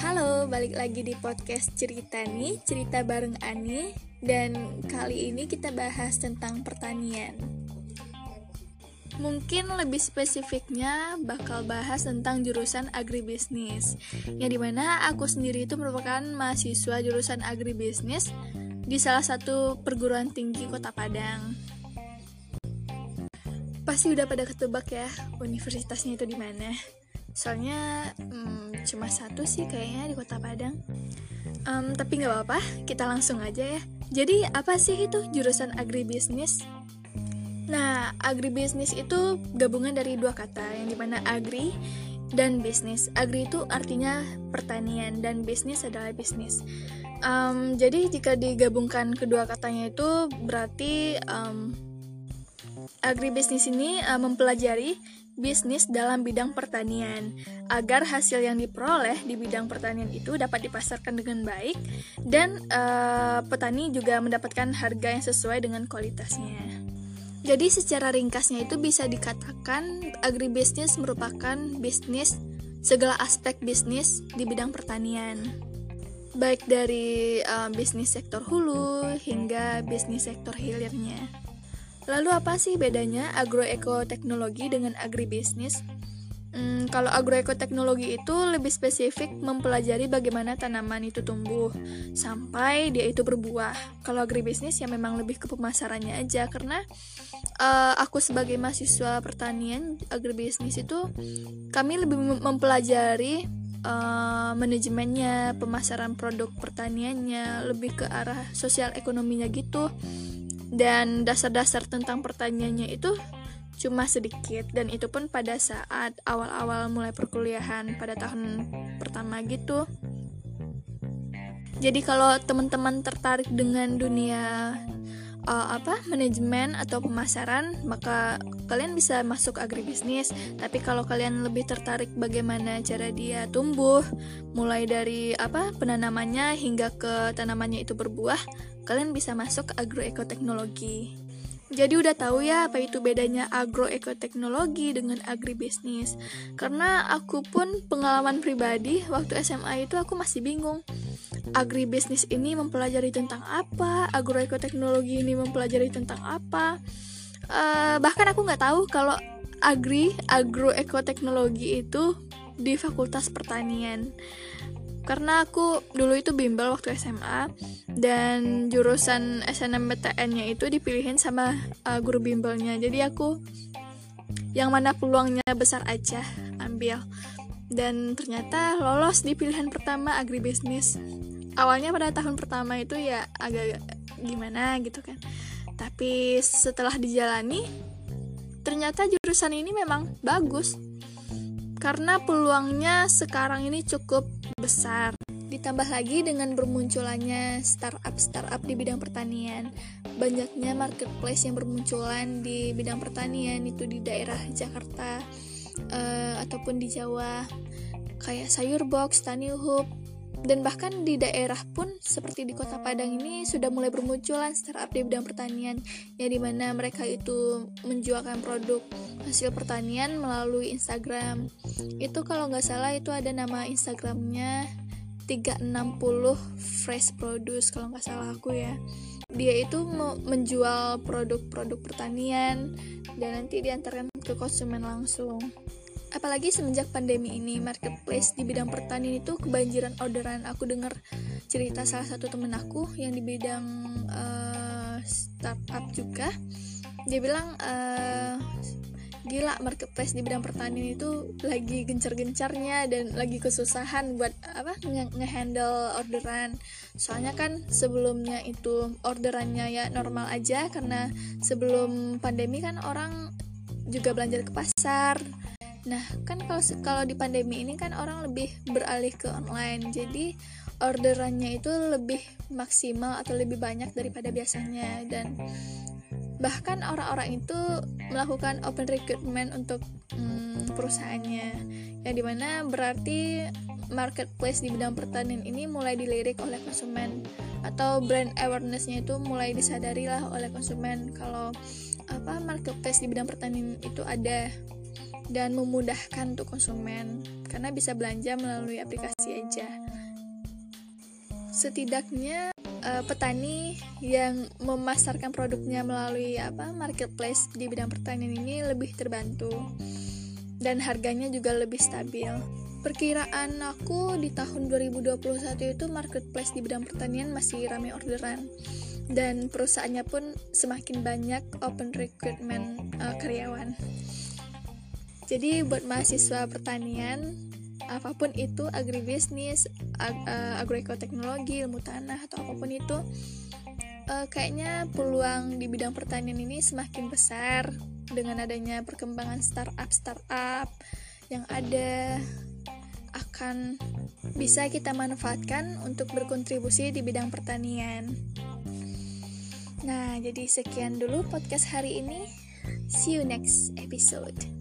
Halo, balik lagi di podcast cerita nih, cerita bareng Ani. Dan kali ini kita bahas tentang pertanian. Mungkin lebih spesifiknya bakal bahas tentang jurusan agribisnis. Yang di mana aku sendiri itu merupakan mahasiswa jurusan agribisnis Di salah satu perguruan tinggi kota Padang Pasti udah pada ketebak ya universitasnya itu di mana. Soalnya hmm, cuma satu sih kayaknya di kota Padang. Um, tapi nggak apa-apa kita langsung aja ya. Jadi apa sih itu jurusan agribisnis? Nah agribisnis itu gabungan dari dua kata yang di mana agri dan bisnis. Agri itu artinya pertanian dan bisnis adalah bisnis. Um, jadi jika digabungkan kedua katanya itu berarti um, agribisnis ini uh, mempelajari bisnis dalam bidang pertanian agar hasil yang diperoleh di bidang pertanian itu dapat dipasarkan dengan baik dan uh, petani juga mendapatkan harga yang sesuai dengan kualitasnya. Jadi secara ringkasnya itu bisa dikatakan agribisnis merupakan bisnis segala aspek bisnis di bidang pertanian. Baik dari uh, bisnis sektor hulu hingga bisnis sektor hilirnya. Lalu apa sih bedanya agroekoteknologi dengan agribisnis? Hmm, kalau agroekoteknologi itu lebih spesifik mempelajari bagaimana tanaman itu tumbuh sampai dia itu berbuah. Kalau agribisnis ya memang lebih ke pemasarannya aja karena uh, aku sebagai mahasiswa pertanian agribisnis itu kami lebih mempelajari uh, manajemennya, pemasaran produk pertaniannya, lebih ke arah sosial ekonominya gitu dan dasar-dasar tentang pertanyaannya itu cuma sedikit. Dan itu pun pada saat awal-awal mulai perkuliahan pada tahun pertama gitu. Jadi kalau teman-teman tertarik dengan dunia uh, apa manajemen atau pemasaran maka kalian bisa masuk agribisnis tapi kalau kalian lebih tertarik bagaimana cara dia tumbuh mulai dari apa penanamannya hingga ke tanamannya itu berbuah kalian bisa masuk agroekoteknologi. Jadi udah tahu ya apa itu bedanya agroekoteknologi dengan agribisnis. Karena aku pun pengalaman pribadi waktu SMA itu aku masih bingung. Agribisnis ini mempelajari tentang apa, agroekoteknologi ini mempelajari tentang apa. Uh, bahkan aku nggak tahu kalau agri agroekoteknologi itu di Fakultas Pertanian. Karena aku dulu itu bimbel waktu SMA dan jurusan SNMPTN-nya itu dipilihin sama uh, guru bimbelnya. Jadi aku yang mana peluangnya besar aja ambil. Dan ternyata lolos di pilihan pertama agribisnis awalnya pada tahun pertama itu ya agak gimana gitu kan. Tapi setelah dijalani ternyata jurusan ini memang bagus. Karena peluangnya sekarang ini cukup besar. Ditambah lagi dengan bermunculannya startup-startup di bidang pertanian, banyaknya marketplace yang bermunculan di bidang pertanian itu di daerah Jakarta uh, ataupun di Jawa, kayak Sayur Box, Tani Hub, dan bahkan di daerah pun seperti di kota Padang ini sudah mulai bermunculan startup di bidang pertanian. Ya di mana mereka itu menjualkan produk hasil pertanian melalui Instagram. Itu kalau nggak salah itu ada nama Instagramnya 360 fresh produce kalau nggak salah aku ya. Dia itu menjual produk-produk pertanian dan nanti diantarkan ke konsumen langsung apalagi semenjak pandemi ini marketplace di bidang pertanian itu kebanjiran orderan. Aku dengar cerita salah satu temen aku yang di bidang uh, startup juga. Dia bilang uh, gila marketplace di bidang pertanian itu lagi gencar-gencarnya dan lagi kesusahan buat apa ngehandle orderan. Soalnya kan sebelumnya itu orderannya ya normal aja karena sebelum pandemi kan orang juga belanja ke pasar Nah, kan kalau kalau di pandemi ini kan orang lebih beralih ke online. Jadi orderannya itu lebih maksimal atau lebih banyak daripada biasanya. Dan bahkan orang-orang itu melakukan open recruitment untuk hmm, perusahaannya. Yang di mana berarti marketplace di bidang pertanian ini mulai dilirik oleh konsumen. Atau brand awarenessnya itu mulai disadari lah oleh konsumen. Kalau apa marketplace di bidang pertanian itu ada dan memudahkan untuk konsumen karena bisa belanja melalui aplikasi aja. Setidaknya uh, petani yang memasarkan produknya melalui apa marketplace di bidang pertanian ini lebih terbantu dan harganya juga lebih stabil. Perkiraan aku di tahun 2021 itu marketplace di bidang pertanian masih ramai orderan dan perusahaannya pun semakin banyak open recruitment uh, karyawan. Jadi buat mahasiswa pertanian apa pun itu agribisnis, ag uh, agroekoteknologi, ilmu tanah atau apa pun itu uh, kayaknya peluang di bidang pertanian ini semakin besar dengan adanya perkembangan startup startup yang ada akan bisa kita manfaatkan untuk berkontribusi di bidang pertanian. Nah, jadi sekian dulu podcast hari ini. See you next episode.